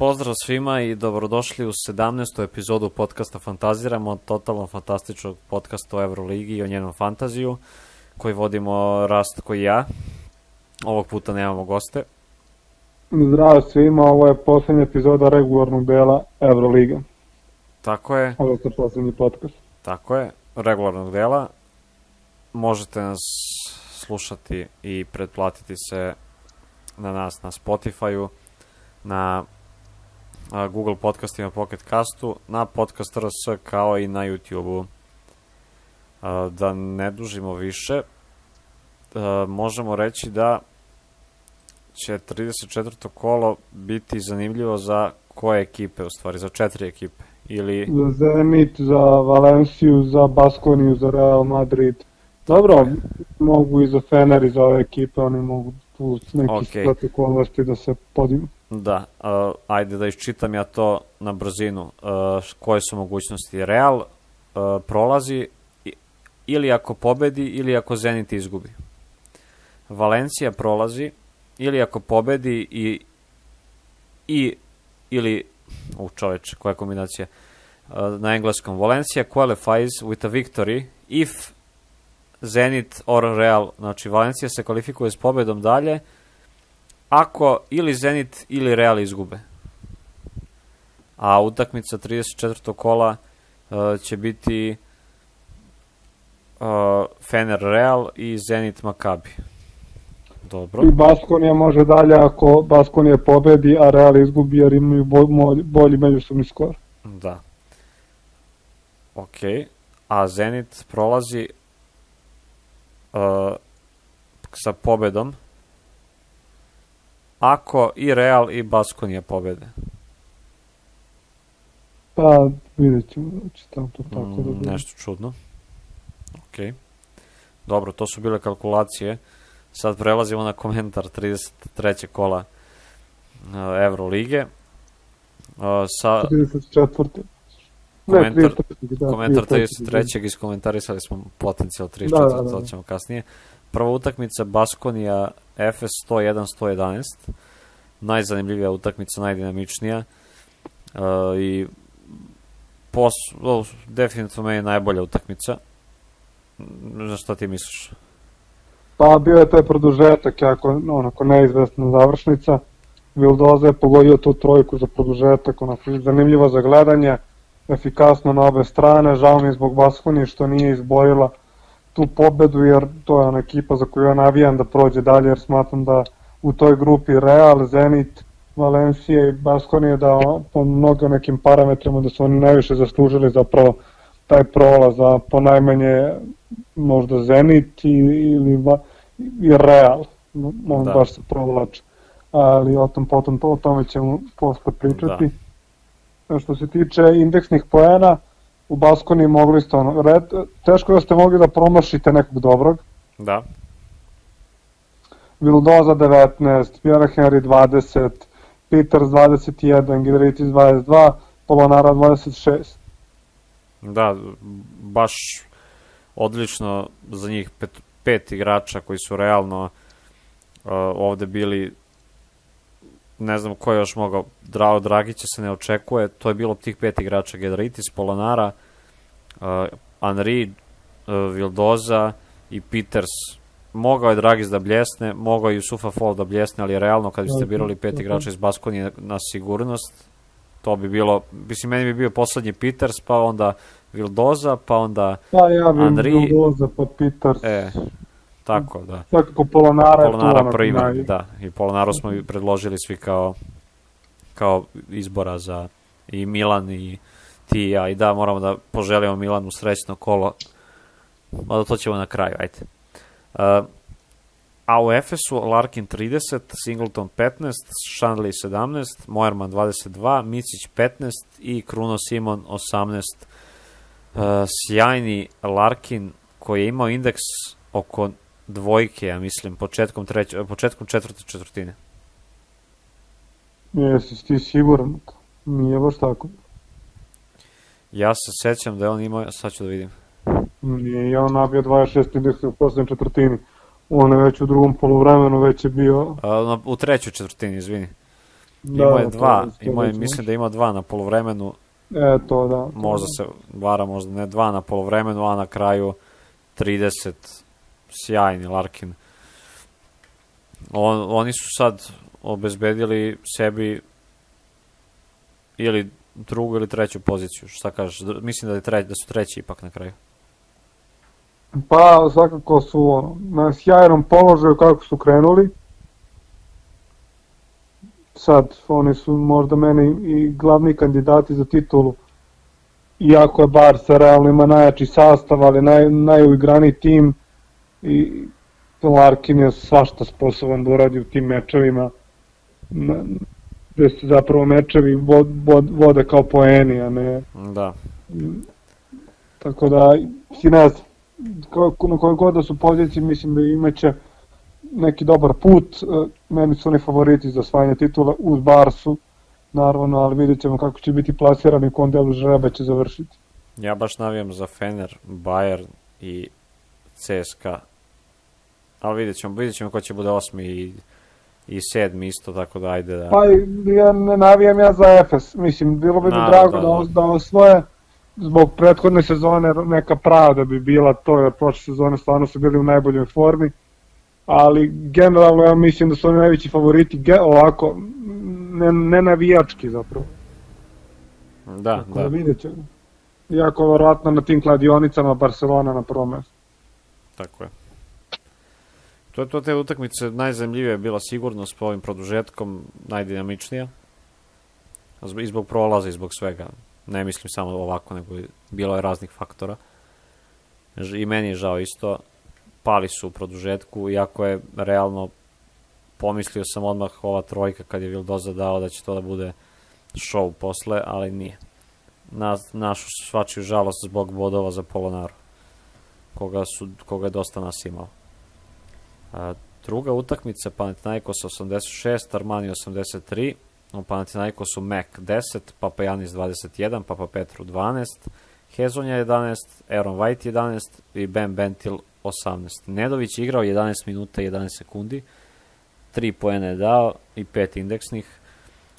Pozdrav svima i dobrodošli u 17. epizodu podcasta Fantaziramo, totalno fantastičnog podcasta o Euroligi i o njenom fantaziju, koji vodimo Rast koji ja. Ovog puta nemamo goste. Zdravo svima, ovo je poslednja epizoda regularnog dela Euroliga. Tako je. Ovo je poslednji podcast. Tako je, regularnog dela. Možete nas slušati i pretplatiti se na nas na Spotify-u, na Google podcastima, Pocket Castu, na podcast RS kao i na YouTube-u. Da ne dužimo više, možemo reći da će 34. kolo biti zanimljivo za koje ekipe, u stvari, za četiri ekipe. Ili... Za Zenit, za Valenciju, za Baskoniju, za Real Madrid. Dobro, mogu i za Fener i za ove ekipe, oni mogu tu neki okay. protokolnosti da se podignu. Da, uh, ajde da iščitam ja to na brzinu. Uh, koje su mogućnosti? Real uh, prolazi ili ako pobedi ili ako Zenit izgubi. Valencija prolazi ili ako pobedi i i ili u čoveče, koja kombinacija uh, na engleskom Valencia qualifies with a victory if Zenit or Real, znači Valencija se kvalifikuje s pobedom dalje ako ili Zenit ili Real izgube. A utakmica 34. kola uh, će biti uh, Fener Real i Zenit Makabi. Dobro. I Baskonija može dalje ako Baskonija pobedi, a Real izgubi jer imaju bolji, bolji međusobni skor. Da. Ok. A Zenit prolazi uh, sa pobedom ako i Real i Baskonija pobede. Pa, vidjet ćemo da će tamo to tako mm, da bude. Nešto čudno. Ok. Dobro, to su bile kalkulacije. Sad prelazimo na komentar 33. kola uh, Evrolige. Uh, sa 34. Komentar, ne, 33. Da, komentar 33. iskomentarisali smo potencijal 34, da, da, da. to ćemo kasnije. Prva utakmica Baskonija FS 101-111. Najzanimljivija utakmica, najdinamičnija. Uh, I pos, oh, definitivno meni najbolja utakmica. Za šta ti misliš? Pa bio je taj produžetak, jako onako neizvesna završnica. Vildoza je pogodio tu trojku za produžetak, onako zanimljivo za gledanje, efikasno na obe strane, žao mi je zbog Baskoni što nije izborila tu pobedu jer to je ona ekipa za koju ja navijam da prođe dalje jer smatram da u toj grupi Real, Zenit, Valencija i Baskonija da po mnogo nekim parametrima da su oni najviše zaslužili zapravo taj prolaz, a po najmanje možda Zenit i, ili i Real, on da. baš se provlače. Ali o tom potom, o tome ćemo posle pričati. Da. Što se tiče indeksnih poena, u Baskoni mogli ste ono, red, teško da ste mogli da promašite nekog dobrog. Da. Vildoza 19, Pierre Henry 20, Peters 21, Gidritis 22, Polonara 26. Da, baš odlično za njih pet, pet igrača koji su realno uh, ovde bili ne znam ko je još mogao, Drao Dragića se ne očekuje, to je bilo tih pet igrača, Gedraitis, Polonara, uh, Henry, uh, Vildoza i Peters. Mogao je Dragis da bljesne, mogao je Jusufa Fall da bljesne, ali realno kad biste birali pet igrača iz Baskonije na sigurnost, to bi bilo, mislim, meni bi bio poslednji Peters, pa onda Vildoza, pa onda pa ja bi. Vildoza, pa Peters. E, Tako, da. Svakako Polonara, Polonara je prvi, naj... da. I Polonaru smo predložili svi kao, kao izbora za i Milan i ti i ja. I da, moramo da poželimo Milanu srećno kolo. Mada to ćemo na kraju, ajde. Uh, a u Efesu Larkin 30, Singleton 15, Shandley 17, Moerman 22, Micić 15 i Kruno Simon 18. Uh, sjajni Larkin koji je imao indeks oko dvojke, ja mislim, početkom, treć, početkom četvrte četvrtine. Jesi ti siguran? Nije baš tako. Ja se sećam da je on imao, sad ću da vidim. Nije, ja on nabio 26 indeksa u poslednjem četvrtini. On je već u drugom polovremenu već je bio... A, u trećoj četvrtini, izvini. Da, imao je dva, imao je, mislim da ima dva na polovremenu. E, to da. To možda da. se vara, možda ne dva na polovremenu, a na kraju 30 sjajni Larkin. On, oni su sad obezbedili sebi ili drugu ili treću poziciju. Šta kažeš? Mislim da, je treć, da su treći ipak na kraju. Pa, svakako su ono, na sjajnom položaju kako su krenuli. Sad, oni su možda meni i glavni kandidati za titulu. Iako je Barca realno ima najjači sastav, ali naj, najuigraniji tim i Larkin je svašta sposoban da uradi u tim mečevima gde se zapravo mečevi vod, vod, vode kao poeni, a ne... Da. Tako da, si ne znam, na kojoj god da su poziciji, mislim da imaće neki dobar put, e, meni su oni favoriti za osvajanje titula uz Barsu, naravno, ali vidjet ćemo kako će biti plasirani u kom delu žreba će završiti. Ja baš navijam za Fener, Bayern i CSKA, ali vidjet ćemo, vidjet ćemo ko će bude osmi i i sedmi isto, tako da ajde da... Pa ja ne navijam ja za Efes, mislim, bilo bi mi drago da, da, da osvoje zbog prethodne sezone neka pravda bi bila to, jer prošle sezone stvarno su bili u najboljoj formi, ali generalno ja mislim da su oni najveći favoriti, ge, ovako, ne, ne navijački zapravo. Da, Tako da. da vidjet ćemo. Iako verovatno na tim kladionicama Barcelona na prvom mestu. Tako je. To je to te utakmice najzemljivije bila sigurno s ovim produžetkom, najdinamičnija. I zbog prolaza i zbog svega. Ne mislim samo ovako, nego bilo je raznih faktora. I meni je žao isto. Pali su u produžetku, iako je realno pomislio sam odmah ova trojka kad je Vildoza dao da će to da bude show posle, ali nije. Na, našu svačiju žalost zbog bodova za Polonaru, koga, su, koga je dosta nas imao. Druga utakmica Panathinaikos 86, Armani 83, u Panathinaikosu Mac 10, Papa Janis 21, Papa Petru 12, Hezonja 11, Aaron White 11 i Ben Bentil 18. Nedović igrao 11 minuta i 11 sekundi, 3 poene je dao i 5 indeksnih.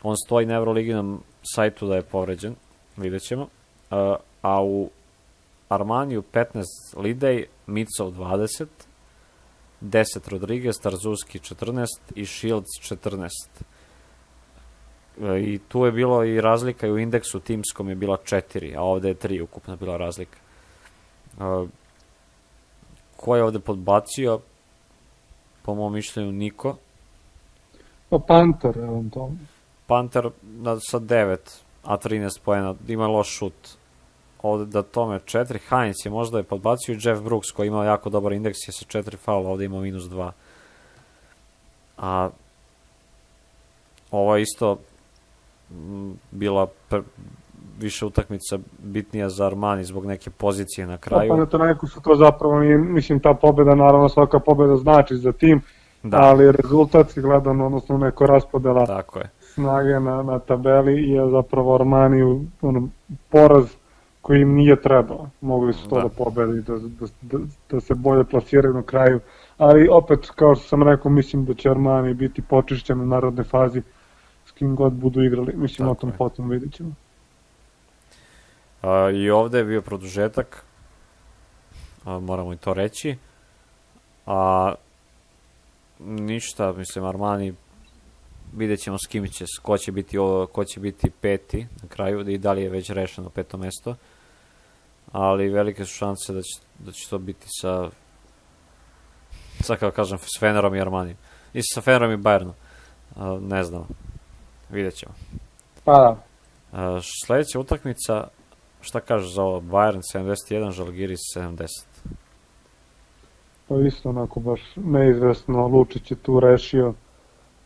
On stoji na Euroliginom sajtu da je povređen, vidjet ćemo. A u Armaniju 15 Lidej, Micov 20, 10 Rodriguez, Tarzuski 14 i Shields 14. E, I tu je bilo i razlika i u indeksu timskom je bila 4, a ovde je 3 ukupna bila razlika. E, ko je ovde podbacio? Po mom mišljenju niko. Pa Panter, eventualno. Panter sa 9, a 13 poena, ima loš šut ovde da tome 4, Heinz je možda je podbacio Jeff Brooks koji ima jako dobar indeks je sa 4 faula, ovde ima minus 2. A ovo je isto bila pr, više utakmica bitnija za Armani zbog neke pozicije na kraju. Pa na to neko su to zapravo, mislim ta pobeda, naravno svaka pobeda znači za tim, da. ali rezultatski gledano, odnosno neko raspodela Tako je. snage na, na tabeli je zapravo Armani ono, poraz koji im nije trebao. Mogli su to da, da pobedi, da, da, da, da se bolje plasiraju na kraju. Ali opet, kao što sam rekao, mislim da će Armani biti počišćen u narodnoj fazi s kim god budu igrali. Mislim, Tako o tom je. potom vidit ćemo. A, I ovde je bio produžetak, a, moramo i to reći. A ništa, mislim, Armani vidjet ćemo s kim će, ko će biti, ko će biti peti na kraju i da li je već rešeno peto mesto ali velike su šanse da će, da će to biti sa sa kao kažem s Fenerom i Armanijom. I sa Fenerom i Bayernom. Uh, ne znam. Vidjet ćemo. Pa da. Uh, sledeća utakmica šta kažeš za ovo? Bayern 71 Žalgiris 70 pa isto onako baš neizvesno Lučić je tu rešio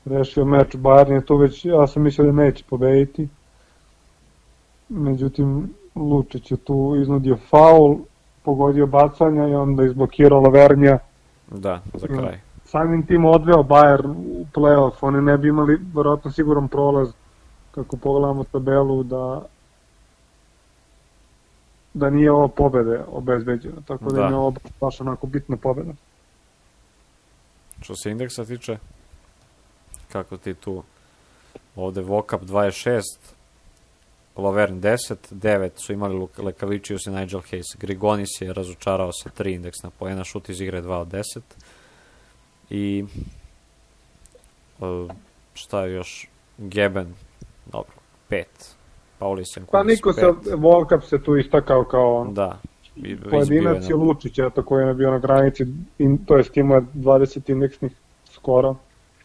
rešio meč Bayern je tu već ja sam mislio da neće pobediti. Međutim Lučić je tu iznudio faul, pogodio bacanja i onda izblokirao Lavernja. Da, za kraj. Samim tim odveo Bayer u playoff, oni ne bi imali verovatno siguran prolaz kako pogledamo tabelu da da nije ovo pobede obezbeđena, tako da, da. je ovo baš onako bitna pobeda. Što se indeksa tiče, kako ti tu Ovde Vokap 26, Laverne 10, 9 su imali Lekaličius i Nigel Hayes. Grigonis je razočarao sa 3 indeksna poena, šut iz igre 2 od 10. I uh, šta je još? Geben, dobro, 5. Paulis Pa niko se, Volkap se tu istakao kao da, pojedinac je Lučić, eto, koji je bio na granici, in, to je imao 20 indeksnih skoro.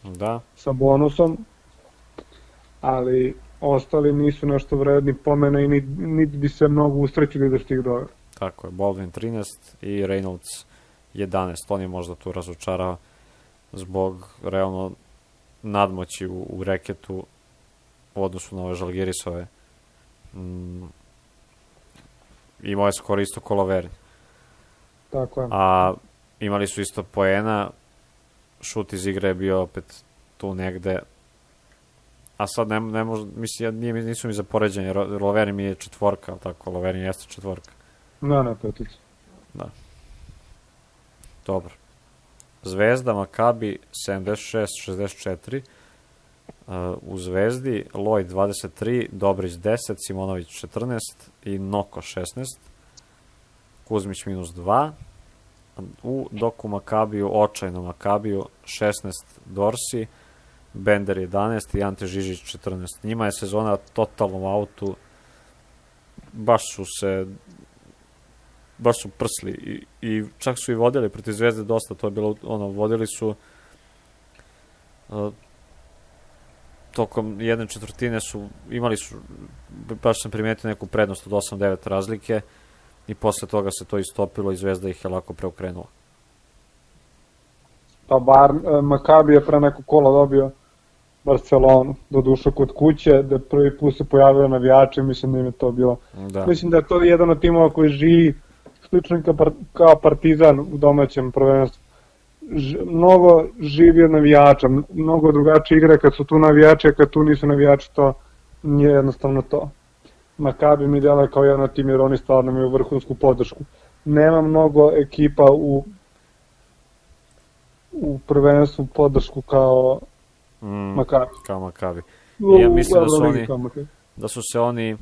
Da. Sa bonusom, ali ostali nisu nešto vredni pomena i niti ni bi se mnogo ustrećili da stih do Tako je, Baldwin 13 i Reynolds 11. On je možda tu razočarao zbog realno nadmoći u, u reketu u odnosu na ove Žalgirisove. Mm, imao je skoro isto koloveri. Tako je. A imali su isto poena, šut iz igre je bio opet tu negde, a sad ne, ne može, mislim, nije, nisu mi za poređenje, Loveri mi je četvorka, tako, Loveri jeste četvorka. Da, ne, petica. Da. Dobro. Zvezda, Makabi, 76-64. Uh, u Zvezdi, Lloyd 23, Dobrić 10, Simonović 14 i Noko 16. Kuzmić minus 2. U Doku Makabiju, očajno Makabiju, 16 Dorsi, Bender 11 i Ante Žižić 14. Njima je sezona totalno u autu, baš su se baš su prsli i, i čak su i vodili protiv Zvezde dosta, to je bilo ono, vodili su uh, tokom jedne četvrtine su imali su baš sam primetio neku prednost od 8-9 razlike i posle toga se to istopilo i Zvezda ih je lako preokrenula. Pa bar e, Makabi je pre neko kola dobio Barcelonu, do duša kod kuće, da prvi put se pojavio navijači, mislim da im je to bilo. Da. Mislim da je to jedan od timova koji živi slično kao Partizan u domaćem prvenstvu. Ž, mnogo živi od navijača, mnogo drugačije igre kad su tu navijači, a kad tu nisu navijači, to nije jednostavno to. Makabi mi dela kao jedan tim jer oni stvarno imaju vrhunsku podršku. Nema mnogo ekipa u u prvenstvu podršku kao mm, Makabi. Kao Makabi. Ja mislim da su oni da su se oni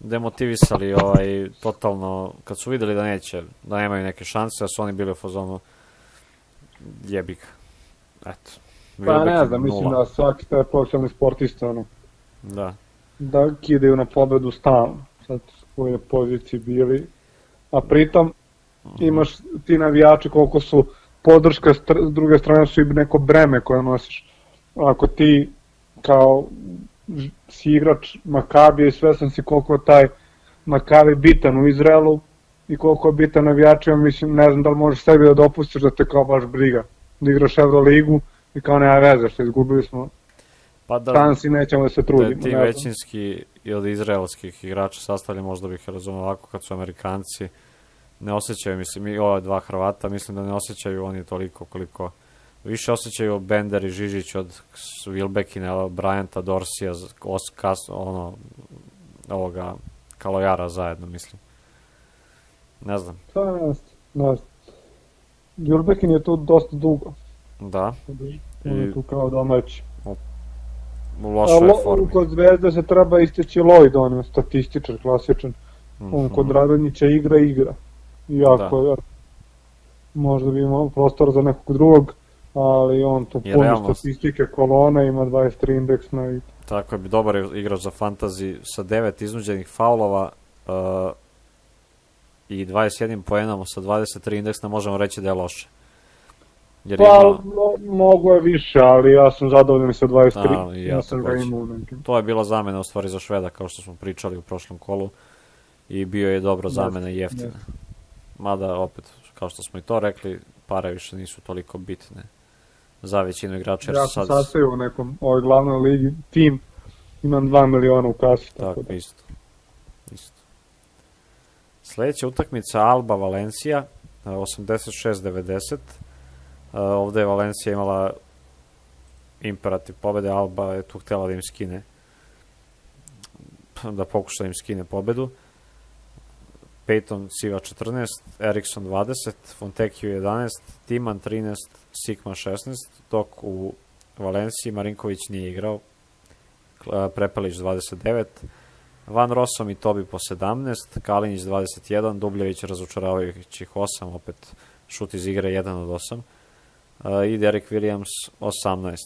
demotivisali ovaj totalno kad su videli da neće da nemaju neke šanse, da su oni bili u fazonu jebik. Eto. Pa ne znam, mislim da svaki taj profesionalni sportista ono, da. da kidaju na pobedu stalno, sad u kojoj poziciji bili, a pritom mhm. imaš ti navijači koliko su podrška s druge strane su i neko breme koje nosiš. Ako ti kao si igrač Makabija i svesan si koliko taj Makabi bitan u Izraelu i koliko je bitan navijačima, mislim, ne znam da li možeš sebi da dopustiš da te kao baš briga. Da igraš Euroligu i kao nema veze što izgubili smo pa da, šansi nećemo da se trudimo. Da ti većinski od izraelskih igrača sastavlja možda bih razumio ovako kad su Amerikanci ne osjećaju, mislim, i ova dva Hrvata, mislim da ne osjećaju oni toliko koliko više osjećaju Bender i Žižić od Wilbekina, Bryanta, Dorsija, Oskas, ono, ovoga Kalojara zajedno, mislim. Ne znam. Pa, ne znam. Wilbekin je tu dosta dugo. Da. On je tu kao domaći. U, lošoj lo, formi. Kod Zvezde se treba isteći Lloyd, on je statističar, klasičan. Mm -hmm. On kod mhm. Radonjića igra, igra. Iako, da. možda bi imao prostor za nekog drugog, ali on tu puno statistike kolona, ima 23 indeksna i... Tako je, bi dobar igrač za fantazi sa 9 iznuđenih faulova uh, i 21 poenom sa 23 indeksna možemo reći da je loše. Jer pa, ima... mogu je više, ali ja sam zadovoljan sa 23. A, ja, ja sam ga imao To je bila zamena u stvari za Šveda, kao što smo pričali u prošlom kolu. I bio je dobro zamena i jeftina. Mada, opet, kao što smo i to rekli, pare više nisu toliko bitne za većinu igrača. Ja sam sad... sastavio u nekom ovoj glavnoj ligi tim, imam 2 miliona u kasi. Tako, tako da. isto. isto. Sledeća utakmica Alba Valencija, 86-90. Ovde je Valencija imala imperativ pobede, Alba je tu htela da im skine da pokuša da im skine pobedu. Peyton Siva 14, Eriksson 20, Fontecchio 11, Timan 13, Sigma 16, dok u Valenciji Marinković nije igrao, Prepelić 29, Van Rosom i Tobi po 17, Kalinić 21, Dubljević razočaravajućih 8, opet šut iz igre 1 od 8, i Derek Williams 18.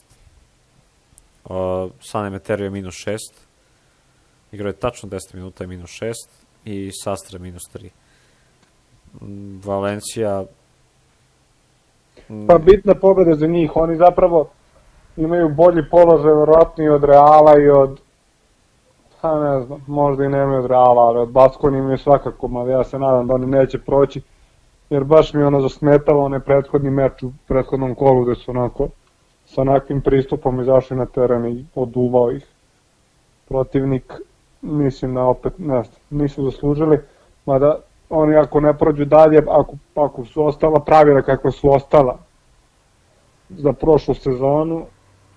Uh, Sane Meterio minus 6, igrao je tačno 10 minuta i minus 6 i Sastre minus 3. Valencija Pa bitna pobeda za njih, oni zapravo imaju bolji položaj verovatno od Reala i od pa ne znam, možda i nemaju od Reala, ali od Baskoni imaju svakako, mada ja se nadam da oni neće proći, jer baš mi ono zasmetalo onaj prethodni meč u prethodnom kolu gde su onako sa onakvim pristupom izašli na teren i oduvao ih protivnik mislim da opet ne znam, nisu zaslužili mada oni ako ne prođu dalje ako, ako su ostala pravila kakva su ostala za prošlu sezonu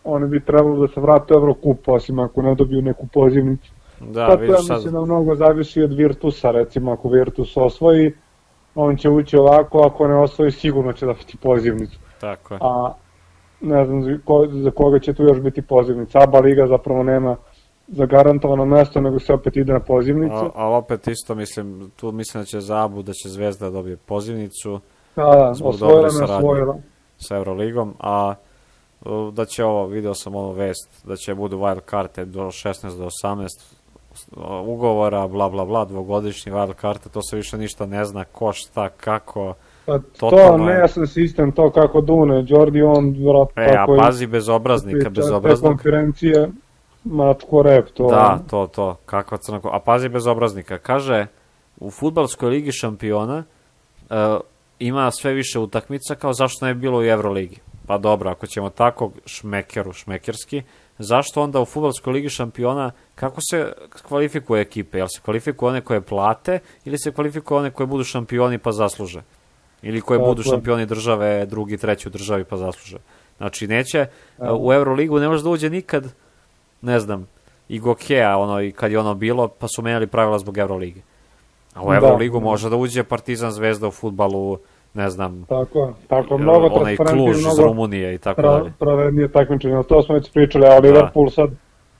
oni bi trebalo da se vrate u Eurocup osim ako ne dobiju neku pozivnicu Da, pa to vidiš ja sad, mislim da mnogo zavisi od Virtusa, recimo ako Virtus osvoji, on će ući ovako, ako ne osvoji sigurno će dobiti pozivnicu. tako je. A ne znam za koga će tu još biti pozivnica. ABA liga zapravo nema zagarantovano mesto, nego se opet ide na pozivnicu. A, a opet isto mislim, tu mislim da će Zabu, da će Zvezda dobije pozivnicu Da, da, osvojila me osvojila. sa Euroligom, a da će ovo, video sam ovo vest, da će budu wild karte do 16 do 18 uh, ugovora, bla bla bla, dvogodišnji wild karte, to se više ništa ne zna, ko šta, kako, Pa, to nejasan sistem, to kako Dune, Jordi on, vjerojatno e, a tako i pazi bezobraznika, te bezobraznog, konferencije, mačko rep, to. Da, to, to, kakva crna ko- A pazi bezobraznika, kaže, u futbalskoj ligi šampiona uh, ima sve više utakmica, kao zašto ne bi bilo u Euroligi? Pa dobro, ako ćemo tako šmekeru, šmekerski, zašto onda u futbalskoj ligi šampiona, kako se kvalifikuje ekipe? Jel se kvalifikuju one koje plate ili se kvalifikuju one koje budu šampioni pa zasluže? Ili koje Tako budu šampioni države, drugi, treći u državi pa zasluže? Znači, neće, uh, u Euroligu ne može da uđe nikad ne znam, i Gokea, ono, i kad je ono bilo, pa su menjali pravila zbog Euroligi. A u Da. Euroligu može da uđe Partizan Zvezda u futbalu, ne znam, Tako tako mnogo onaj Kluž iz mnogo Rumunije i tako pra, dalje. pravednije takmičenje, ali to smo već pričali, a Liverpool sad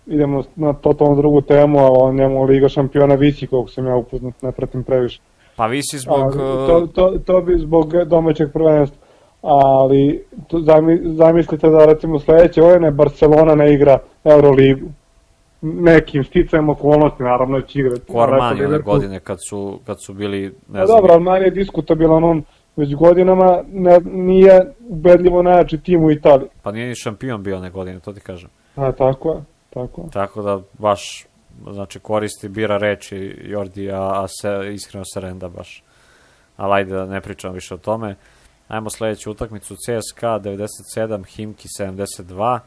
idemo na totalno drugu temu, a o njemu Liga šampiona visi, koliko sam ja upoznat, ne pratim previše. Pa visi zbog... A, to, to, to bi zbog domaćeg prvenstva, ali to zami, zamislite da recimo sledeće godine Barcelona ne igra Euroligu. Nekim sticajem okolnosti, naravno će igrati. Kormani Rekao one godine kad su, kad su bili, ne Pa znam, dobro, ali manje je diskutabilan on već godinama ne, nije ubedljivo najjači tim u Italiji. pa nije ni šampion bio one godine, to ti kažem. A, tako je, tako je. Tako da baš, znači koristi, bira reči Jordi, a, a se, iskreno se renda baš. Ali ajde da ne pričam više o tome. Ajmo sledeću utakmicu, CSKA 97, Himki 72.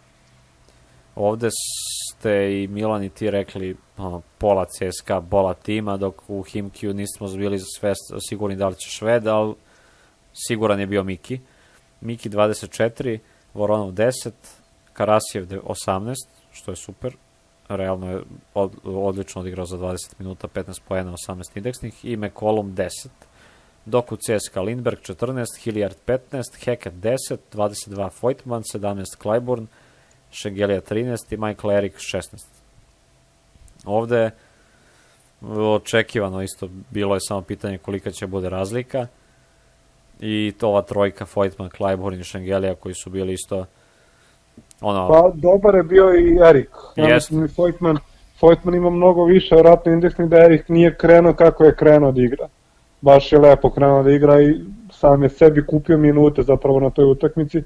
Ovde ste i Milan i ti rekli ono, pola CSKA, bola tima, dok u Himkiju nismo bili sve sigurni da li će Šved, ali siguran je bio Miki. Miki 24, Voronov 10, Karasjev de- 18, što je super. Realno je od, odlično odigrao za 20 minuta, 15 poena, 18 indeksnih i McCollum 10. Dok u CSKA Lindberg 14, Hilliard 15, Hackett 10, 22 Voigtman, 17 Clyburn, Šengelija 13 i Michael Eric 16. Ovde je očekivano isto bilo je samo pitanje kolika će bude razlika i to ova trojka Voigtman, Clyburn i Šengelija koji su bili isto ono, Pa dobar je bio i Erik. Ja mislim i Foytman, Foytman ima mnogo više vjerojatno indeksnih da Erik nije krenuo kako je krenuo da igra. Baš je lepo krenuo da igra i sam je sebi kupio minute zapravo na toj utakmici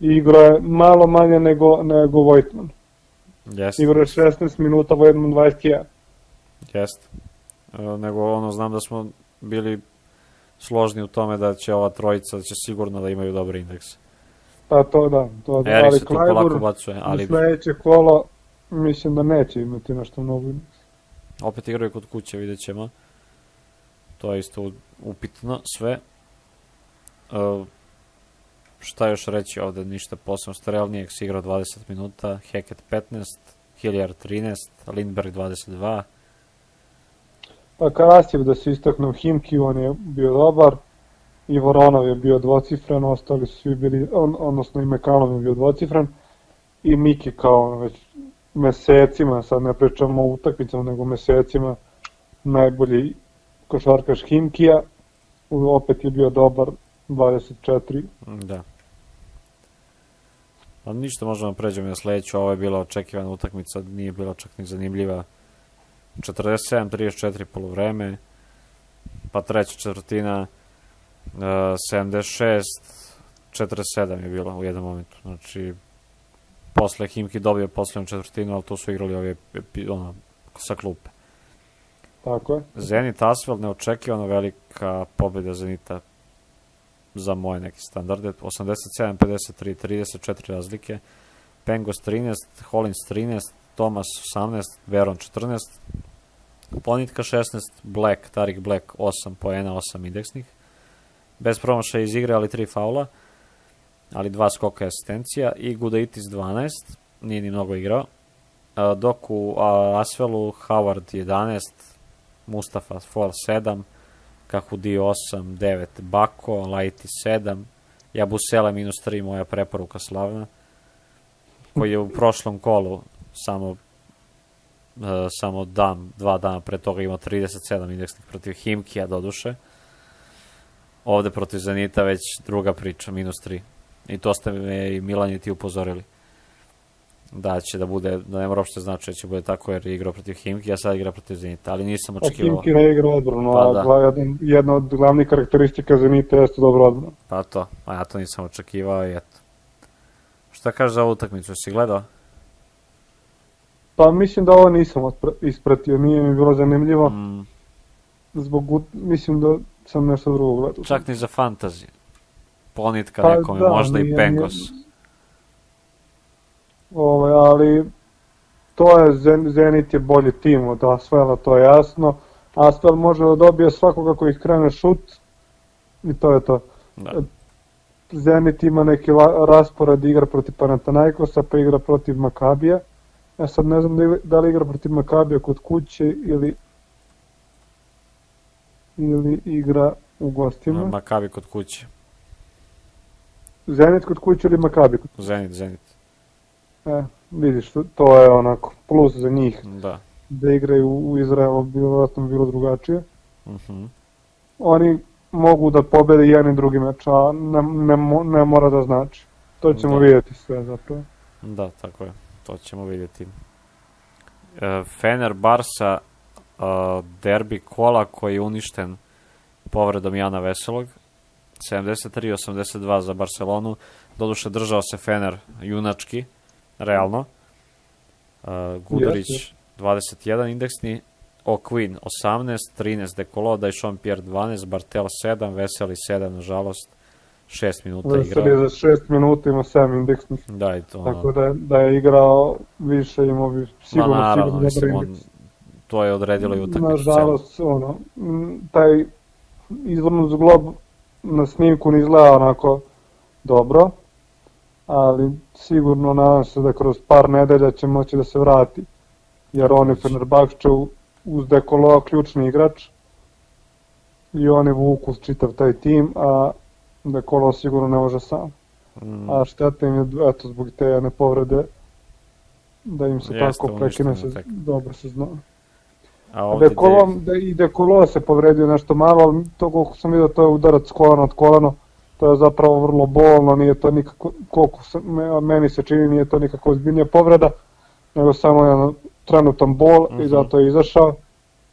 i igrao je malo manje nego, nego Vojtman. jeste. Igrao je 16 minuta, Vojtman 21. Jeste. E, nego ono, znam da smo bili složni u tome da će ova trojica, da će sigurno da imaju dobar indeks. Pa to da, to da. Erik ali se tu polako bacuje, ali... ali sledeće kolo mislim da neće imati nešto mnogo indeks. opet igraju kod kuće, vidjet ćemo. To je isto upitno sve. E, šta još reći ovde, ništa posebno. Starelnijek si igrao 20 minuta, Hackett 15, Hilliard 13, Lindberg 22, Pa Karasjev da se istakne u Himki, on je bio dobar. I Voronov je bio dvocifren, ostali su svi bili, on, odnosno i Mekalov je bio dvocifren. I Miki kao već mesecima, sad ne pričamo o utakmicama, nego mesecima, najbolji košarkaš Himkija, opet je bio dobar 24. Da. Pa ništa, možemo da pređemo na sledeću, ovo je bila očekivana utakmica, nije bila čak ni zanimljiva. 47-34 polovreme, pa treća četvrtina, uh, 76 47 je bilo u jednom momentu. Znači, posle Himki dobio poslednju četvrtinu, ali to su igrali ove, ono, sa klupe. Tako je. Zenit Asfalt, neočekivano velika pobjeda Zenita za moje neke standarde. 87, 53, 34 razlike. Pengos 13, Hollins 13, Thomas 18, Veron 14, Ponitka 16, Black, Tarik Black 8 poena, 8 indeksnih. Bez promašaja iz igre, ali 3 faula, ali dva skoka i asistencija. I Gudaitis 12, nije ni mnogo igrao. Dok u Asvelu Howard 11, Mustafa Fall 7, Kahudi 8, 9, Bako, Laiti 7, Jabusele minus 3, moja preporuka slavna, koji je u prošlom kolu samo uh, samo dan, dva dana pre toga imao 37 indeksnih protiv Himkija doduše. Ovde protiv Zenita već druga priča, minus 3. I to ste me i Milan i ti upozorili da će da bude, da ne mora uopšte znači da će bude tako jer je igrao protiv Himki, a sad igra protiv Zenita, ali nisam očekivao. Himki ne igra odbranu, pa, a da. jedna od glavnih karakteristika Zenita jeste dobro odbranu. Pa to, a ja to nisam očekivao i eto. Šta kažeš za ovu utakmicu, si gledao? Pa mislim da ovo nisam ispratio, nije mi bilo zanimljivo. Mm. Zbog, mislim da sam nešto drugo gledao. Čak ni za fantasy. Ponitka pa, nekome, da, možda nije, i Pengos. Nije, ovaj, ali to je Zenit je bolji tim od Asvela, to je jasno. Asvel može da dobije svakoga koji krene šut i to je to. Da. Zenit ima neki raspored igra protiv Panathinaikosa, pa igra protiv Makabija. Ja sad ne znam da, da li igra protiv Makabija kod kuće ili ili igra u gostima. Makabi kod kuće. Zenit kod kuće ili Makabi kod kuće? Zenit, Zenit. E, vidiš, to je onako plus za njih. Da. Da igraju u Izraelu, bilo vjerojatno bilo drugačije. Uh mhm. -huh. Oni mogu da pobede jedan i drugi meč, a ne, ne, ne mora da znači. To ćemo da. vidjeti sve zapravo. Da, tako je. To ćemo vidjeti. E, Fener Barsa uh, derbi kola koji je uništen povredom Jana Veselog. 73-82 za Barcelonu. Doduše držao se Fener junački, realno. Uh, Gudurić yes, 21 indeksni, O'Quinn 18, 13 Dekolo, Dajšon Pierre 12, Bartel 7, Veseli 7, nažalost, 6 minuta Veseli igrao. Veseli za 6 minuta ima 7 indeksnih. Da, i to. Tako da, da je igrao više, imao bi sigurno, Ma, naravno, sigurno mislim, on, to je odredilo i utakmicu. Nažalost, ono, taj izvorno zglob na snimku ne izgleda onako dobro, ali sigurno nadam se da kroz par nedelja će moći da se vrati, jer on je Fenerbahče uz Dekoloa ključni igrač i oni vuku čitav taj tim, a Dekolo sigurno ne može sam. Mm. A šteta im je, eto, zbog te jedne povrede, da im se Jeste, tako prekine se, tek. dobro se zna. A Dekolo, da, i Dekolo se povredio nešto malo, ali to koliko sam vidio, to je udarac kolano od kolano, to je zapravo vrlo bolno, nije to nikako, koliko se, meni se čini, nije to nikako ozbiljnija povreda, nego samo jedan trenutan bol mm -hmm. i mhm. zato je izašao.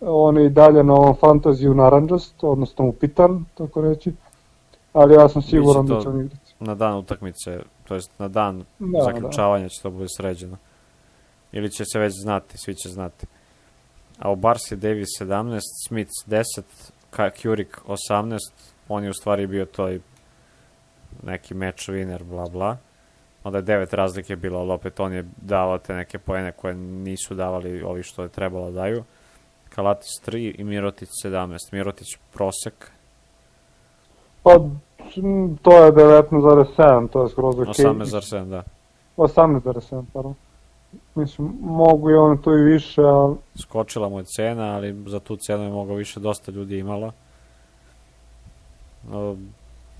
On je i dalje na ovom fantaziju naranđast, odnosno upitan, tako reći, ali ja sam siguran da će on igrati. Na dan utakmice, to jest na dan da, zaključavanja da. će to bude sređeno. Ili će se već znati, svi će znati. A u Barsi Davis 17, Smith 10, Kurik 18, on je u stvari bio toj neki match winner, bla bla. Onda je devet razlike bilo, ali opet on je dao te neke poene koje nisu davali ovi što je trebalo da daju. Kalatis 3 i Mirotić 17. Mirotić prosek. Pa, to je 19,7, to je skroz ok. 18,7, da. 18,7, pardon. Mislim, mogu i on to i više, ali... Skočila mu je cena, ali za tu cenu je mogao više, dosta ljudi imalo.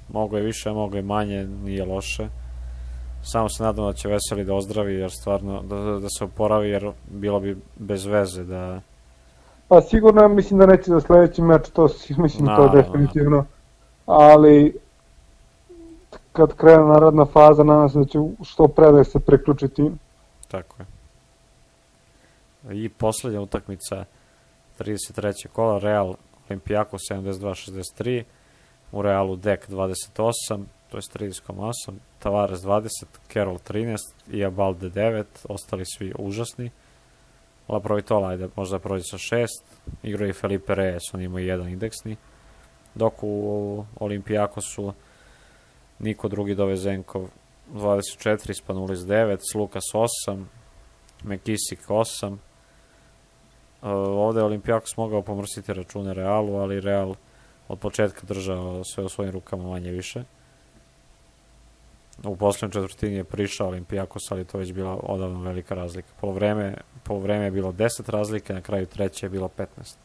Mogo je više, mogo je manje, nije loše. Samo se nadam da će Veseli da ozdravi, jer stvarno, da, da se oporavi, jer bilo bi bez veze da... Pa sigurno mislim da neće za sledeći meč, to mislim no, to definitivno. Ali kad krene narodna faza, nadam se da će što pre da se priključi tim. Tako je. I poslednja utakmica 33. kola, Real Olimpijakos 72-63, u Realu Dek 28, to je 30,8, Tavares 20, Carroll 13 i Abalde 9, ostali svi užasni. La Provitola, ajde, možda prođe sa 6, igra i Felipe Reyes, on ima jedan indeksni, dok u Olimpijakosu Niko drugi Dovezenkov 24, Spanulis 9, Slukas 8, Mekisik 8. Uh, ovde je Olimpijakos mogao pomrsiti račune Realu, ali Real od početka držao sve u svojim rukama manje više. U poslednjem četvrtini je prišao Olimpijakos, ali to je već bila odavno velika razlika. Po vreme, po vreme je bilo 10 razlike, na kraju treće je bilo 15.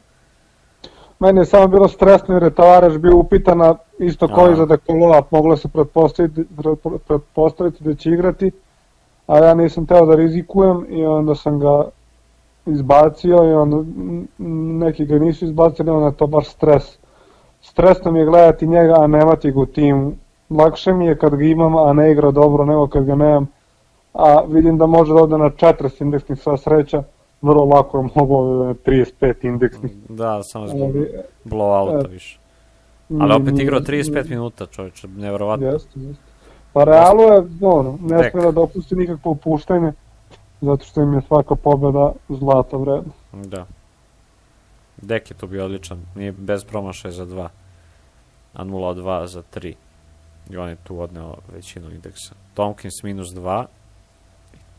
Meni je samo bilo stresno jer je Tavares bio upitana isto koji za Dekolova, moglo se pretpostaviti, pretpostaviti da će igrati, a ja nisam teo da rizikujem i onda sam ga izbacio i onda neki ga nisu izbacili, onda je to baš stres. Stresno mi je gledati njega, a nemati ga u timu. Lakše mi je kad ga imam, a ne igra dobro nego kad ga nemam. A vidim da može da ode na 40 indeksnih sva sreća, vrlo lako je mogo 35 indeksnih. Da, samo zbog blowouta više. Ali opet igrao 35 minuta, čovječe, nevjerovatno. Jeste, jeste. Pa Realu je, ono, ne smije da dopusti nikakvo opuštanje, zato što im je svaka pobjeda zlata vredna. Da. Dek je tu bio odličan, nije bez promašaja za 2, a 0 od 2 za 3. I on je tu odneo većinu indeksa. Tomkins minus 2,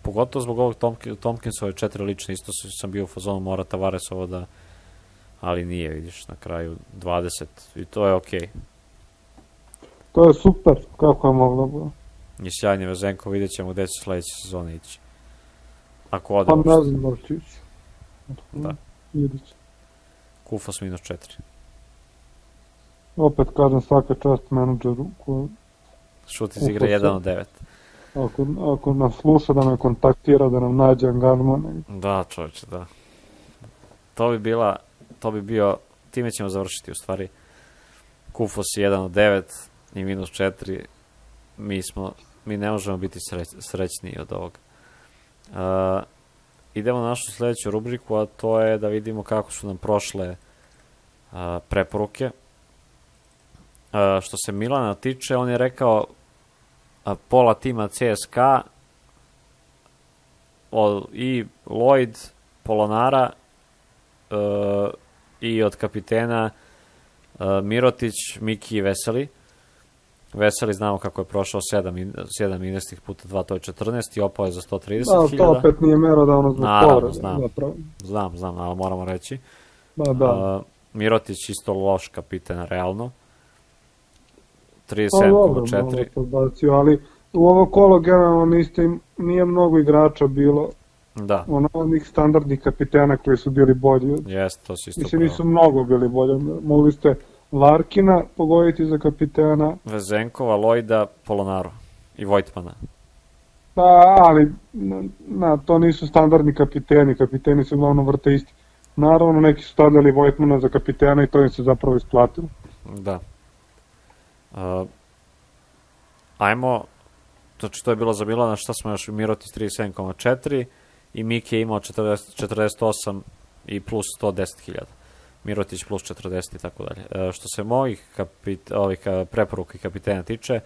pogotovo zbog ovog Tomkinsove četiri lične, isto sam bio u fazonu mora Tavares ovo da ali nije, vidiš, na kraju 20 i to je okej. Okay. To je super, kako je moglo bilo. I sjajni Vezenko, vidjet ćemo gde će sledeće sezone ići. Ako ode Pa ne znam da će ići. Da. Vidjet će. Kufos minus 4. Opet kažem svaka čast menadžeru koji... Šut iz igre 1 od 9. Ako, ako nas sluša da me kontaktira, da nam nađe angažman. Da, čovječe, da. To bi bila, to bi bio, time ćemo završiti u stvari. Kufos 1 od 9 i minus 4. Mi smo, mi ne možemo biti sreć, srećniji od ovoga. Uh, idemo na našu sledeću rubriku, a to je da vidimo kako su nam prošle uh, preporuke. Uh, što se Milana tiče, on je rekao pola tima CSKA i Lloyd, Polonara uh, i od kapitena uh, Mirotić, Miki i Veseli. Veseli znamo kako je prošao 7, 7 investih puta 2, to je 14 i opao je za 130.000. Da, to opet nije mero da ono zbog povreda. Znam, zapravo. znam, znam, ali moramo reći. Da, da. Uh, Mirotić isto loš kapiten, realno. 37,4. Pa ali u ovo kolo generalno niste, nije mnogo igrača bilo. Da. Ono, onih standardnih kapitena koji su bili bolji. Jeste, to si isto Mislim, nisu mnogo bili bolji. Mogli ste Larkina pogoditi za kapitena. Vezenkova, Lojda, Polonaro i Vojtmana. Pa, ali na, na, to nisu standardni kapiteni, kapiteni su uglavnom vrte isti. Naravno, neki su stavljali Vojtmana za kapitena i to im se zapravo isplatilo. Da. Uh, ajmo, znači to je bilo za Milana, šta smo još, Mirotis 37,4 i Miki je imao 40, 48 i plus 110.000. Mirotić plus 40 i tako dalje. E, što se mojih kapit, ovih preporuka i kapitena tiče,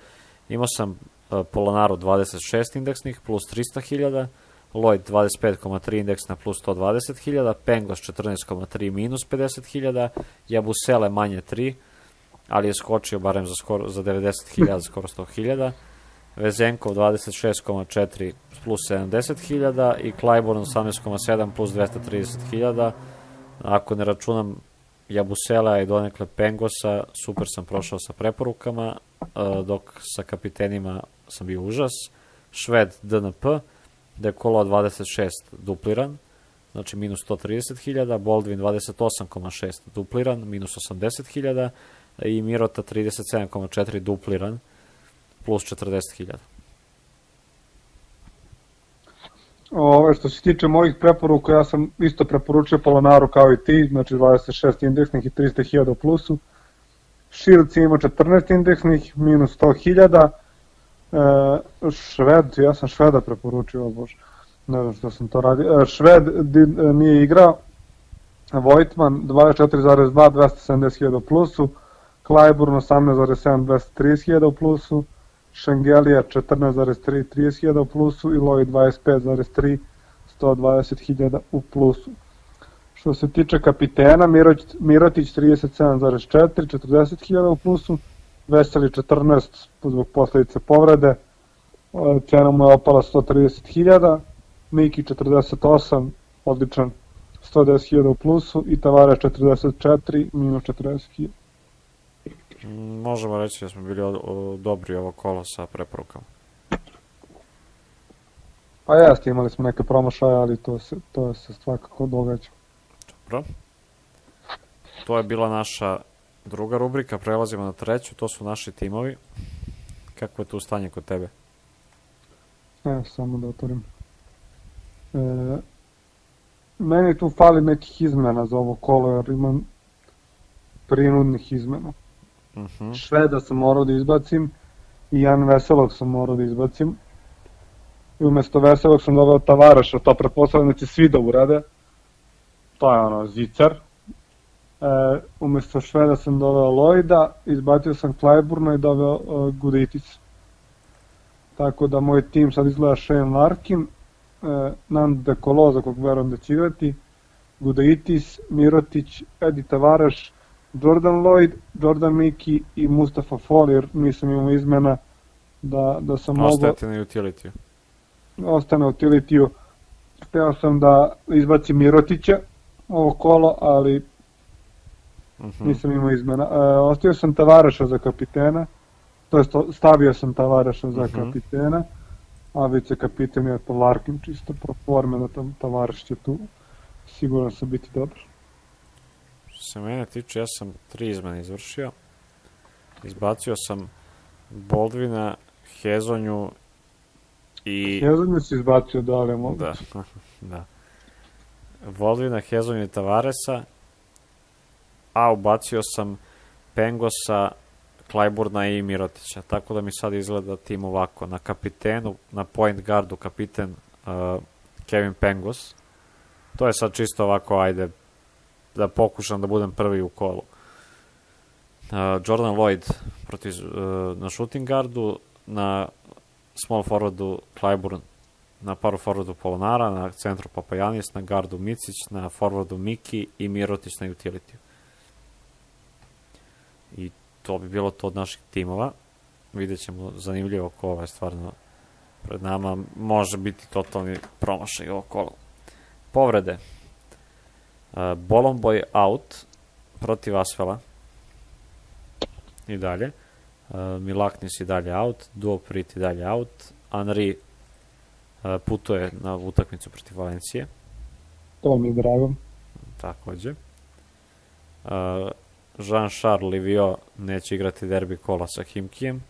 imao sam e, Polonaru 26 indeksnih plus 300.000, Lloyd 25,3 indeksna plus 120.000, Pengos 14,3 minus 50.000, Jabusele manje 3, ali je skočio barem za, skoro, za 90.000, skoro 100.000, Vezenkov 26,4 plus 70.000 i Clyburn 18,7 plus 230.000. Ako ne računam Jabusela i donekle Pengosa, super sam prošao sa preporukama, dok sa kapitenima sam bio užas. Šved DNP, Dekolo 26 dupliran, znači minus 130.000, Boldvin 28,6 dupliran, minus 80.000 i Mirota 37,4 dupliran, plus 40.000. Ove, što se tiče mojih preporuka, ja sam isto preporučio Polonaru kao i ti, znači 26 indeksnih i 300.000 u plusu. Shields ima 14 indeksnih, minus 100.000. E, Šved, ja sam Šveda preporučio, bože, ne znam što sam to radio. E, Šved di, e, nije igrao, Vojtman 24,2, 270.000 u plusu, Clyburn 18,7, 230.000 u plusu, Šengelija 14,3, 30.000 u plusu i Lloyd 25,3, 120.000 u plusu. Što se tiče kapitena, Mirotić, Mirotić 37,4, 40.000 u plusu, Veseli 14 zbog posledice povrede, cena mu je opala 130.000, Miki 48, odličan 110.000 u plusu i Tavare 44, minus 40.000. Možemo reći da smo bili o, o, dobri ovo kolo sa preporukama. Pa jeste, imali smo neke promašaje, ali to se, to se svakako događa. Dobro. To je bila naša druga rubrika, prelazimo na treću, to su naši timovi. Kako je tu stanje kod tebe? E, samo da otvorim. E, meni tu fali nekih izmena za ovo kolo, jer imam prinudnih izmena. Uh Mhm. -huh. Šveda sam morao da izbacim i Jan Veselog sam morao da izbacim. I umesto Veselog sam doveo Tavaraša, to pretpostavljam da će svi da urade. To je ono, zicar. E, umesto Šveda sam doveo Lojda, izbacio sam Klajburna i doveo uh, Guditis. Tako da moj tim sad izgleda Shane Larkin, e, Nand De Colo, kog verujem da će igrati, Gudaitis, Mirotić, Edi Tavaraš, Jordan Lloyd, Jordan Miki i Mustafa Fall, jer nisam imao izmena da, da sam mogao... Ostajete na utility Ostane u utility Hteo sam da izbacim Mirotića ovo kolo, ali uh -huh. nisam imao izmena. E, ostavio sam Tavaraša za kapitena, to jest stavio sam Tavaraša za uh -huh. kapitena, a vice kapiten je to Larkin, čisto pro forme da Tavaraš će tu siguran sam biti dobar. Se mene tiče, ja sam tri izmene izvršio. Izbacio sam Boldvina, Hezonju i... Hezonju si izbacio, da li je moguće? Da, da. Boldvina, Hezonju i Tavaresa, a ubacio sam Pengosa, Klajburna i Mirotića. Tako da mi sad izgleda tim ovako. Na kapitenu, na point guardu kapiten uh, Kevin Pengos. To je sad čisto ovako, ajde, da pokušam da budem prvi u kolu. Uh, Jordan Lloyd protiv, uh, na shooting guardu, na small forwardu Clyburn, na paru forwardu Polonara, na centru Papajanis, na gardu Micić, na forwardu Miki i Mirotić na utility. I to bi bilo to od naših timova. Vidjet ćemo zanimljivo ko je stvarno pred nama. Može biti totalni promašaj ovo kolo. Povrede. Bolomboy out protiv Asfela. I dalje. Uh, Milaknis i dalje out. Duoprit i dalje out. Henry uh, putuje na utakmicu protiv Valencije. To mi je drago. Takođe. Uh, Jean-Charles Livio neće igrati derbi kola sa Himkijem.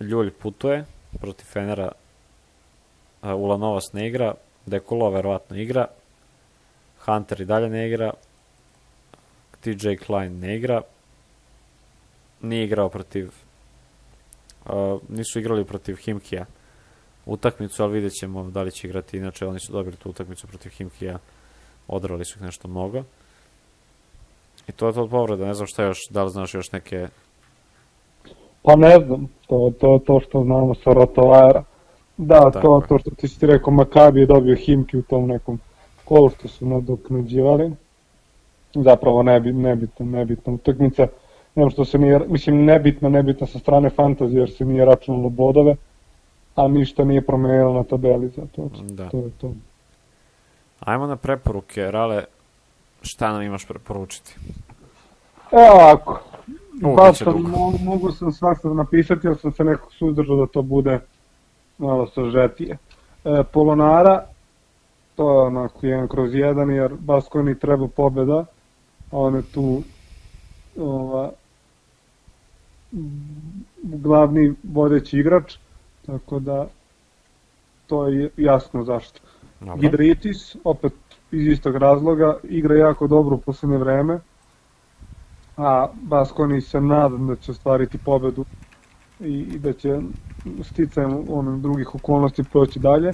Ljulj putuje protiv Fenera. Uh, Ulanovas ne igra. Dekolo verovatno igra. Hunter i dalje ne igra. TJ Klein ne igra. Nije igrao protiv uh, nisu igrali protiv Himkija utakmicu, ali vidjet ćemo da li će igrati. Inače, oni su dobili tu utakmicu protiv Himkija. Odrali su ih nešto mnogo. I to je to od povreda. Ne znam šta još, da li znaš još neke... Pa ne znam, to to, to što znamo sa Rotovara. Da, Tako to, to što ti si rekao, Makabi je dobio Himki u tom nekom kolu što su nadoknađivali. Zapravo nebi, nebitna, nebitna utakmica. Nema što se nije, mislim nebitna, nebitna sa strane fantazije jer se nije računalo bodove, a ništa nije promenilo na tabeli za to. Da. To je to. Ajmo na preporuke. Rale, šta nam imaš preporučiti? Evo ovako, baš mogu, mogu sam svašta napisati, ali sam se nekako suzdržao da to bude malo sažetije. E, Polonara, to je onako jedan kroz jedan, jer Baskoni treba pobeda, a on je tu ova, glavni vodeći igrač, tako da to je jasno zašto. Dobro. Gidritis, opet iz istog razloga, igra jako dobro u poslednje vreme, a Baskoni se nadam da će ostvariti pobedu i, i da će sticajem onih drugih okolnosti proći dalje.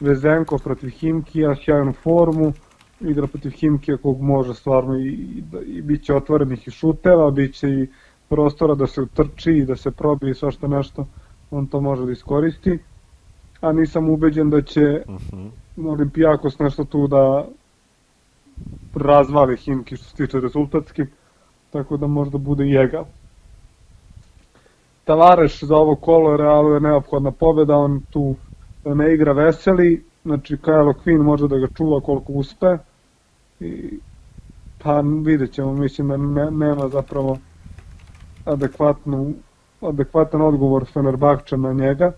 Vezenko protiv Himkija, sjajnu formu, igra protiv Himkija kog može stvarno i, i, da, i bit će otvorenih i šuteva, bit će i prostora da se utrči i da se probije i svašta nešto, on to može da iskoristi. A nisam ubeđen da će Uh -huh. Olimpijakos nešto tu da razvali Himki što se tiče rezultatski, tako da možda bude i egal. Tavareš za ovo kolo Realu je neophodna pobjeda, on tu ne igra veseli, znači Kyle Quinn može da ga čuva koliko uspe i pa vidjet ćemo, mislim da ne, nema zapravo adekvatnu, adekvatan odgovor Fenerbahča na njega.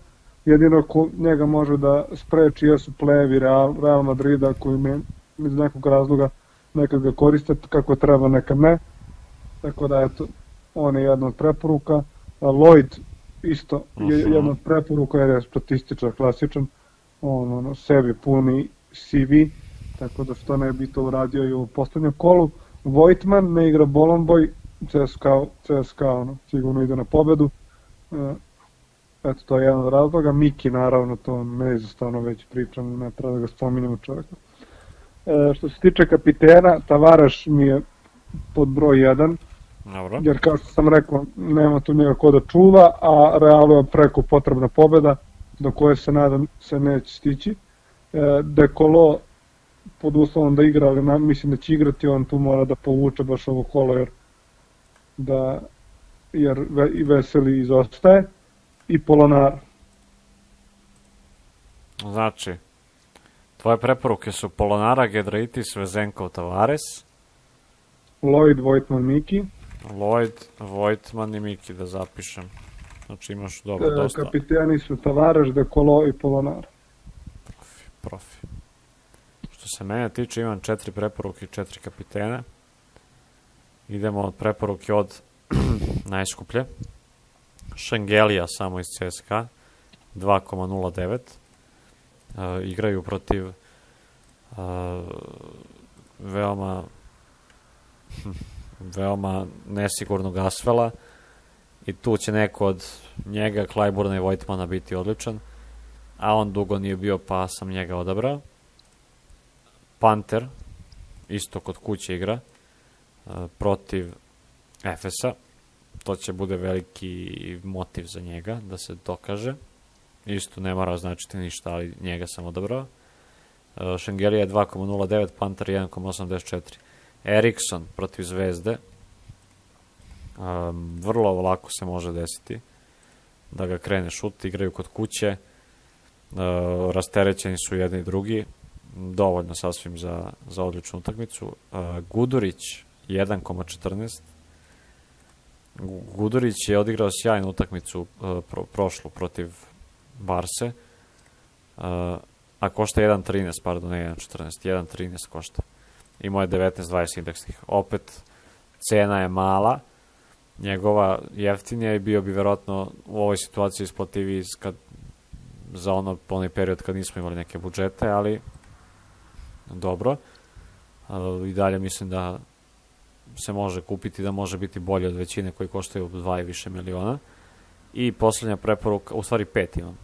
Jedino ko njega može da spreči jesu plevi Real, Real Madrida koji me iz nekog razloga nekad ga koriste kako treba, nekad ne. Tako da eto, on je jedna od preporuka. Lloyd isto je Mhm. jedna od preporuka jer je statističar klasičan. On ono, sebi puni CV, tako da što ne bi to uradio i u poslednjem kolu. Vojtman ne igra Bolonboj, CSKA, CSKA ono, sigurno ide na pobedu. E, eto, to je jedan od razloga. Miki, naravno, to neizostavno već pričam, ne treba da ga spominjamo čovjeka. E, što se tiče kapitena, Tavaraš mi je pod broj 1, Dobro. jer kao što sam rekao, nema tu njega ko da čuva, a Realu je preko potrebna pobeda, do koje se nadam se neće stići. E, Dekolo, pod uslovom da igra, ali na, mislim da će igrati, on tu mora da povuče baš ovo kolo, jer da jer ve, i Veseli izostaje i Polonar. Znači, tvoje preporuke su Polonara, Gedraitis, Vezenkov, Tavares, Lloyd, Vojtman, Miki. Lloyd, Vojtman i Miki da zapišem. Znači imaš dobro, E, dosta kapiteni su Tavares, Dekolo i Polonar. profi. Što se mene tiče, imam četiri preporuke i četiri kapitena. Idemo od preporuke od najskuplje. Šengelija samo iz CSKA, 2,09. Uh, igraju protiv uh, veoma veoma nesigurnog Asvela i tu će neko od njega, Klajburna i Vojtmana biti odličan, a on dugo nije bio pa sam njega odabrao. Panter, isto kod kuće igra, uh, protiv Efesa, to će bude veliki motiv za njega da se dokaže. Isto ne mora značiti ništa, ali njega sam odabrao. Uh, Šengelija je 2,09, Panter 1,84. Erikson protiv Zvezde. Um, vrlo lako se može desiti da ga krene šut, igraju kod kuće, uh, rasterećeni su jedni i drugi, dovoljno sasvim za, za odličnu utakmicu. Uh, Gudurić 1,14 Gu- Gudurić je odigrao sjajnu utakmicu uh, pro, prošlu protiv Barse, uh, a košta 1.13, pardon, ne 1.14, 1.13 košta. Imao je 19-20 indeksnih. Opet, cena je mala, njegova jeftinija i bio bi verovatno u ovoj situaciji isplativiji kad, za ono, onaj period kad nismo imali neke budžete, ali dobro. I dalje mislim da se može kupiti, da može biti bolje od većine koji koštaju 2 i više miliona. I poslednja preporuka, u stvari pet imam.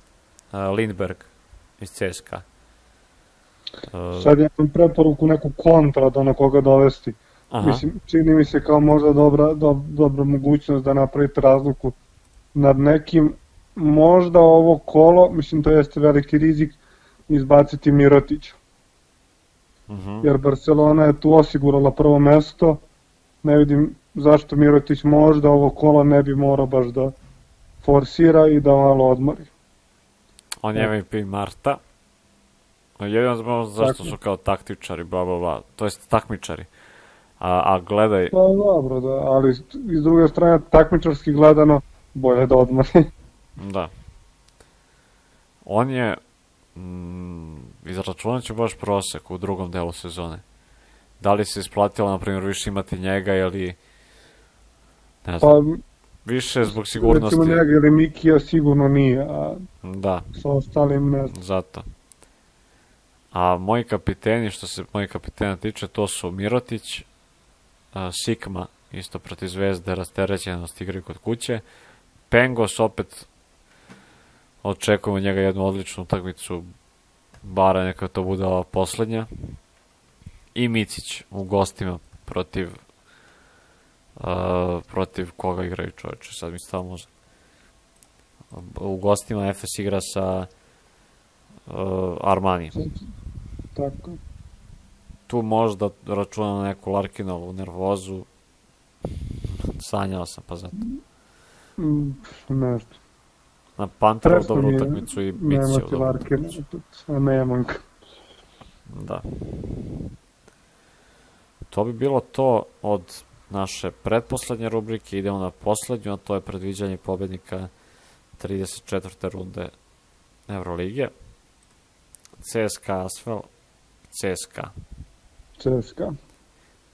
Lindberg iz CSKA. Uh, Sad imam preporuku neku kontra do na koga dovesti. aha, Mislim, čini mi se kao možda dobra, do, dobra mogućnost da napravite razliku nad nekim. Možda ovo kolo, mislim to jeste veliki rizik, izbaciti Mirotića. mhm. Jer Barcelona je tu osigurala prvo mesto. Ne vidim zašto Mirotić možda ovo kolo ne bi morao baš da forsira i da malo odmori. On je MVP Marta. Jedino zbog zašto Tako. su kao taktičari, bla bla bla. To jest takmičari. A, a gledaj, Pa dobro, da, ali iz druge strane takmičarski gledano bolje da odmori. da. On je mm, izračunat ću baš prosek u drugom delu sezone. Da li se isplatilo, na primjer, više imati njega ili ne znam. Pa Više zbog sigurnosti. Recimo njega ili Mikija sigurno nije, a Da, sa ostalim ne znam. zato. A moji kapiteni, što se moji kapitena tiče, to su Mirotić, a, Sikma, isto protiv Zvezde, rasterećenost igri kod kuće, Pengos opet očekujemo njega jednu odličnu utakmicu, bara neka to bude ova poslednja. I Micić u gostima protiv uh, protiv koga igraju čoveče, sad mi stava možda. U gostima Efes igra sa uh, Armani. Tako. Tu možda računam na neku Larkinovu nervozu. Sanjao sam, pa zato. Mm, ne znam. Na Panteru dobru utakmicu i je ti dobru utakmicu. a nemam ga. Da. To bi bilo to od naše pretposlednje rubrike. Idemo na poslednju, a to je predviđanje pobednika 34. runde Evrolige. CSKA Asvel, CSKA. CSKA.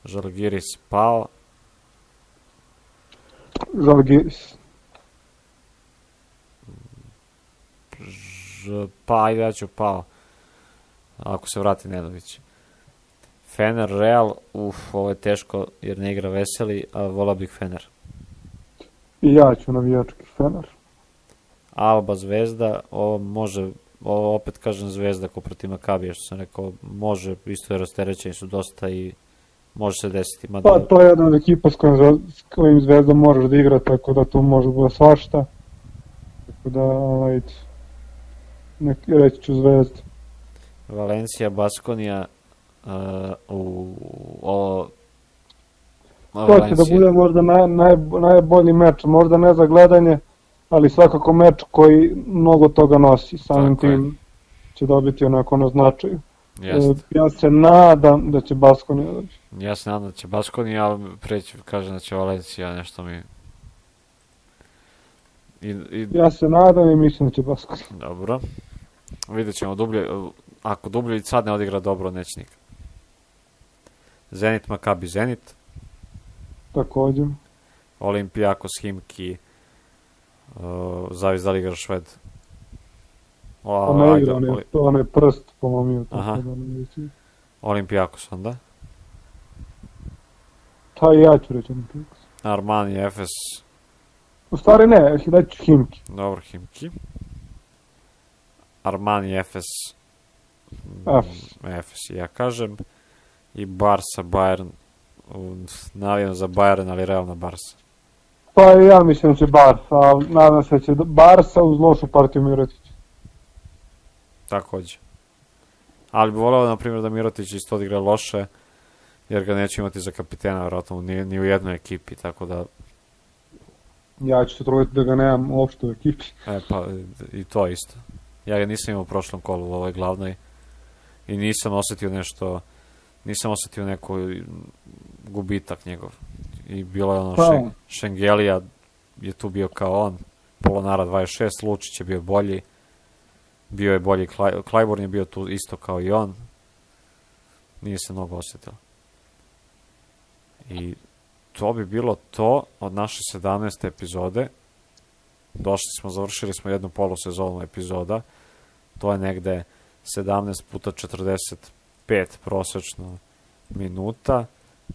Žalgiris pao, Žalgiris. Ž, pa ajde ja ću pao. Ako se vrati Nedović. Fener Real, uf, ovo je teško jer ne igra veseli, a vola bih Fener. I ja ću navijački Fener. Alba Zvezda, ovo može, ovo opet kažem Zvezda ko protiv Makabija, što sam rekao, može, isto je rasterećeni su dosta i može se desiti. Mada, Pa to je jedna od ekipa s kojim, s kojim Zvezda možeš da igra, tako da tu može da bude svašta. Tako da, ovaj, nek, reći ću Zvezda. Valencija, Baskonija, uh, u ovo To će da bude možda naj, naj, najbolji meč, možda ne za gledanje, ali svakako meč koji mnogo toga nosi, samim Tako je. tim će dobiti onako na značaju. Jeste. E, Ja se nadam da će Baskonija doći. Ja se nadam da će Baskonija, ali preći kažem da će Valencija nešto mi... I, i Ja se nadam i mislim da će Baskonija. Dobro. Vidjet ćemo dublje. Ako Dubljević sad ne odigra dobro, neće nikad. Zenit Makabi Zenit. Takođe. Olimpijakos Himki. Uh, zavis da li igra Šved. O, Pa ne igra, on je, to on je prst pomomio. Aha. Da. Olimpijakos onda. Pa ja ću reći Olimpijakos. Armani, Efes. U stvari ne, reći Himki. Dobro, Himki. Armani, Efes. Efes. Efes, ja kažem. I Barsa, Bayern. Navijam za Bayern, ali realno Barsa. Pa ja mislim da će Barsa, ali nadam se da će Barsa uz lošu partiju Mirotića. Takođe. Ali bi voleo, na primjer, da Mirotić isto odigra loše, jer ga neće imati za kapitena, vjerojatno, ni, ni u jednoj ekipi, tako da, Ja ću se truditi da ga nemam uopšte u ekipi. e, pa, i to isto. Ja ga nisam imao u prošlom kolu u ovoj glavnoj i nisam osetio nešto, nisam osetio neku gubitak njegov. I bilo je ono, Pa. Šen, Šengelija je tu bio kao on, Polonara 26, Lučić je bio bolji, bio je bolji, Klaj, Klajborn je bio tu isto kao i on, nije se mnogo osetilo. I to bi bilo to od naše 17. epizode. Došli smo, završili smo jednu polusezonu epizoda. To je negde 17 puta 45 prosečno minuta.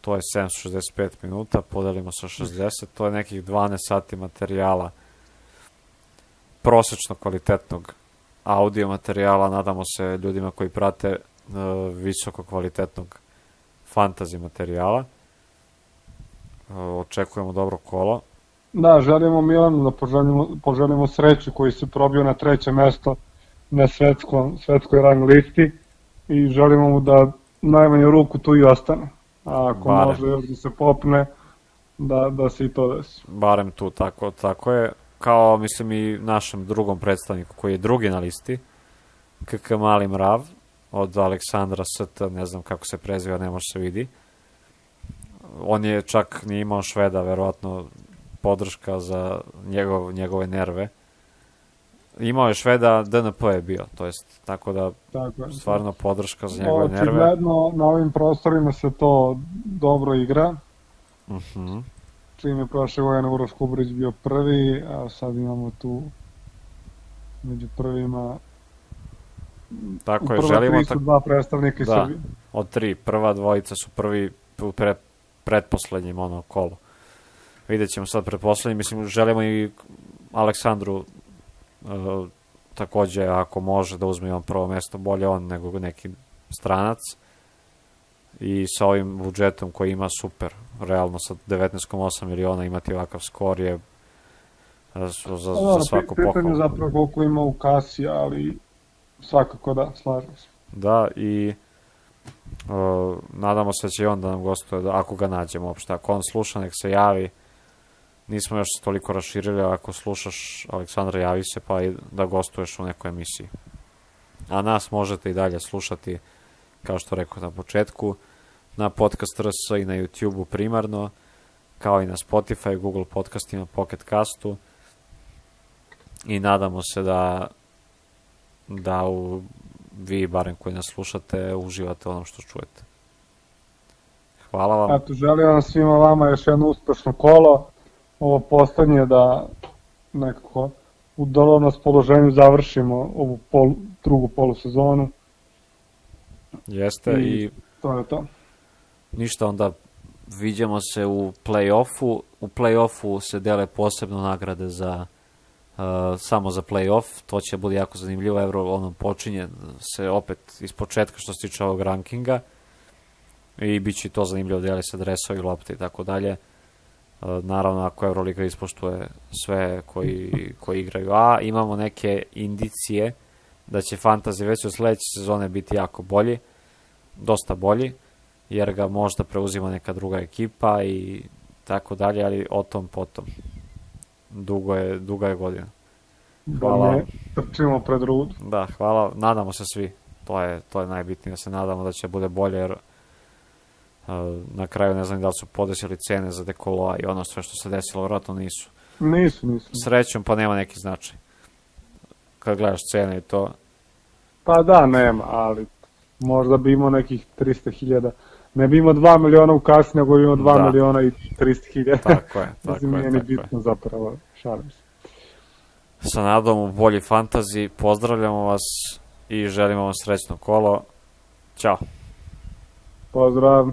To je 765 minuta, podelimo sa 60, to je nekih 12 sati materijala prosečno kvalitetnog audio materijala, nadamo se ljudima koji prate e, visoko kvalitetnog fantasy materijala. E, očekujemo dobro kolo. Da, želimo Milanu da poželimo, poželimo sreću koji se probio na treće mesto na svetskom, svetskoj rang listi i želimo mu da najmanju ruku tu i ostane. A ako Barem. može još da se popne, da, da se i to desi. barem tu tako, tako je, kao mislim i našem drugom predstavniku koji je drugi na listi, KK Mali Mrav, od Aleksandra ST, ne znam kako se preziva, ne može se vidi. On je čak nije imao šveda, verovatno podrška za njegov, njegove nerve. Imao je šveda, DNP je bio, to jest, tako da Tako je. stvarno podrška za njegove nerve. Očigledno na ovim prostorima se to dobro igra. Mhm. čim je prošle godine Uroš Kubrić bio prvi, a sad imamo tu među prvima Tako je, prva želimo tri su dva predstavnika iz Da. Srbije. od tri, prva dvojica su prvi u pre, pretposlednjim ono kolu. Vidjet ćemo sad pretposlednjim, mislim želimo i Aleksandru uh, takođe ako može da uzme on prvo mesto, bolje on nego neki stranac i sa ovim budžetom koji ima super, realno sa 19,8 miliona imati ovakav skor je uh, za, za, Da, za svaku pitanje pohvalu. zapravo koliko ima u kasi, ali svakako da, slažem se. Da, i uh, nadamo se da će on da nam gostuje, da, ako ga nađemo uopšte. Ako on sluša, nek se javi. Nismo još toliko raširili, ako slušaš Aleksandra, javi se pa i da gostuješ u nekoj emisiji. A nas možete i dalje slušati, kao što rekao na početku, na podcast RS i na YouTube-u primarno, kao i na Spotify, Google podcastima, Pocket Castu. I nadamo se da da u, vi, barem koji nas slušate, uživate onom što čujete. Hvala vam. Eto, želim vam svima vama još jedno uspešno kolo. Ovo poslednje da nekako u dovoljno raspoloženju završimo ovu pol, drugu polusezonu. Jeste i- i To je to. ništa onda viđamo se u play-offu. U play-offu se dele posebno nagrade za uh, samo za play-off. To će bude jako zanimljivo. Evo, ono počinje se opet iz početka što se tiče ovog rankinga. I bit će to zanimljivo, deli se dresovi, lopte i tako dalje. Uh, naravno, ako Euroliga ispoštuje sve koji, koji igraju. A imamo neke indicije da će Fantasy već od sledeće sezone biti jako bolji, dosta bolji, jer ga možda preuzima neka druga ekipa i tako dalje, ali o tom potom. Dugo je, duga je godina. Hvala. Trčimo pred rudu. Da, hvala. Nadamo se svi. To je, to je najbitnije da se nadamo da će bude bolje, jer na kraju ne znam da li su podesili cene za dekoloa i ono sve što se desilo, vjerojatno nisu. Nisu, nisu. Srećom pa nema neki značaj. Kad gledaš cene i to, Pa da, nema, ali možda bi imao nekih 300.000. Ne bi imao 2 miliona u kasi, nego bi imao 2 Da. miliona i 300.000. tako je, tako Mislim, je, nije ni tako je. bitno zapravo, šalim se. Sa nadom u bolji fantazi, pozdravljamo vas i želimo vam srećno kolo. Ćao. Pozdrav.